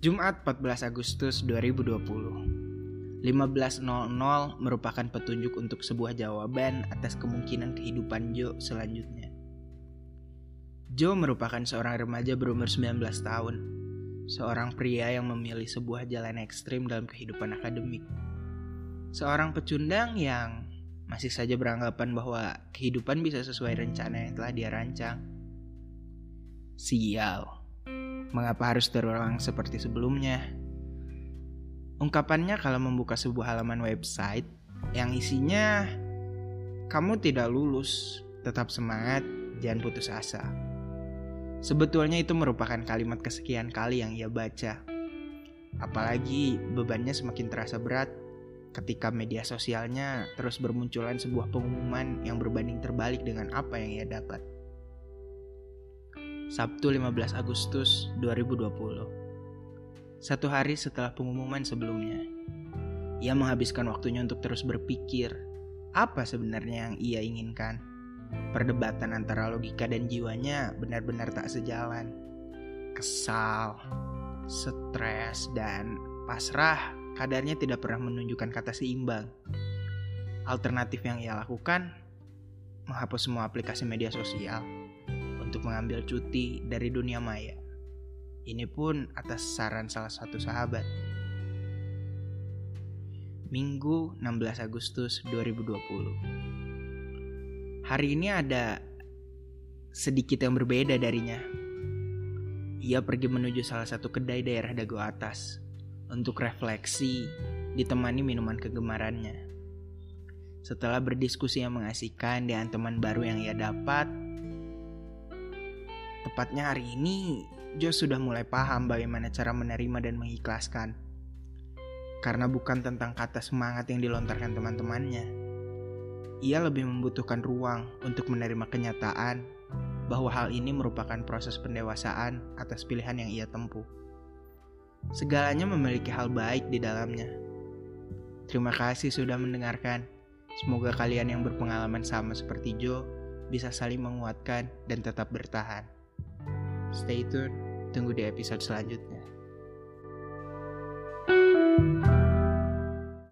Jumat 14 Agustus 2020 15.00 merupakan petunjuk untuk sebuah jawaban atas kemungkinan kehidupan Joe selanjutnya. Joe merupakan seorang remaja berumur 19 tahun, seorang pria yang memilih sebuah jalan ekstrim dalam kehidupan akademik. Seorang pecundang yang masih saja beranggapan bahwa kehidupan bisa sesuai rencana yang telah dia rancang. Sial. Mengapa harus terulang seperti sebelumnya? Ungkapannya kalau membuka sebuah halaman website yang isinya kamu tidak lulus, tetap semangat, jangan putus asa. Sebetulnya itu merupakan kalimat kesekian kali yang ia baca. Apalagi bebannya semakin terasa berat ketika media sosialnya terus bermunculan sebuah pengumuman yang berbanding terbalik dengan apa yang ia dapat. Sabtu 15 Agustus 2020. Satu hari setelah pengumuman sebelumnya, ia menghabiskan waktunya untuk terus berpikir apa sebenarnya yang ia inginkan. Perdebatan antara logika dan jiwanya benar-benar tak sejalan. Kesal, stres, dan pasrah kadarnya tidak pernah menunjukkan kata seimbang. Alternatif yang ia lakukan, menghapus semua aplikasi media sosial untuk mengambil cuti dari dunia maya. Ini pun atas saran salah satu sahabat. Minggu 16 Agustus 2020. Hari ini ada sedikit yang berbeda darinya. Ia pergi menuju salah satu kedai daerah Dago Atas untuk refleksi ditemani minuman kegemarannya. Setelah berdiskusi yang mengasihkan dengan teman baru yang ia dapat, Tepatnya hari ini, Joe sudah mulai paham bagaimana cara menerima dan mengikhlaskan. Karena bukan tentang kata semangat yang dilontarkan teman-temannya. Ia lebih membutuhkan ruang untuk menerima kenyataan bahwa hal ini merupakan proses pendewasaan atas pilihan yang ia tempuh. Segalanya memiliki hal baik di dalamnya. Terima kasih sudah mendengarkan. Semoga kalian yang berpengalaman sama seperti Joe bisa saling menguatkan dan tetap bertahan. Stay tune, tunggu di episode selanjutnya.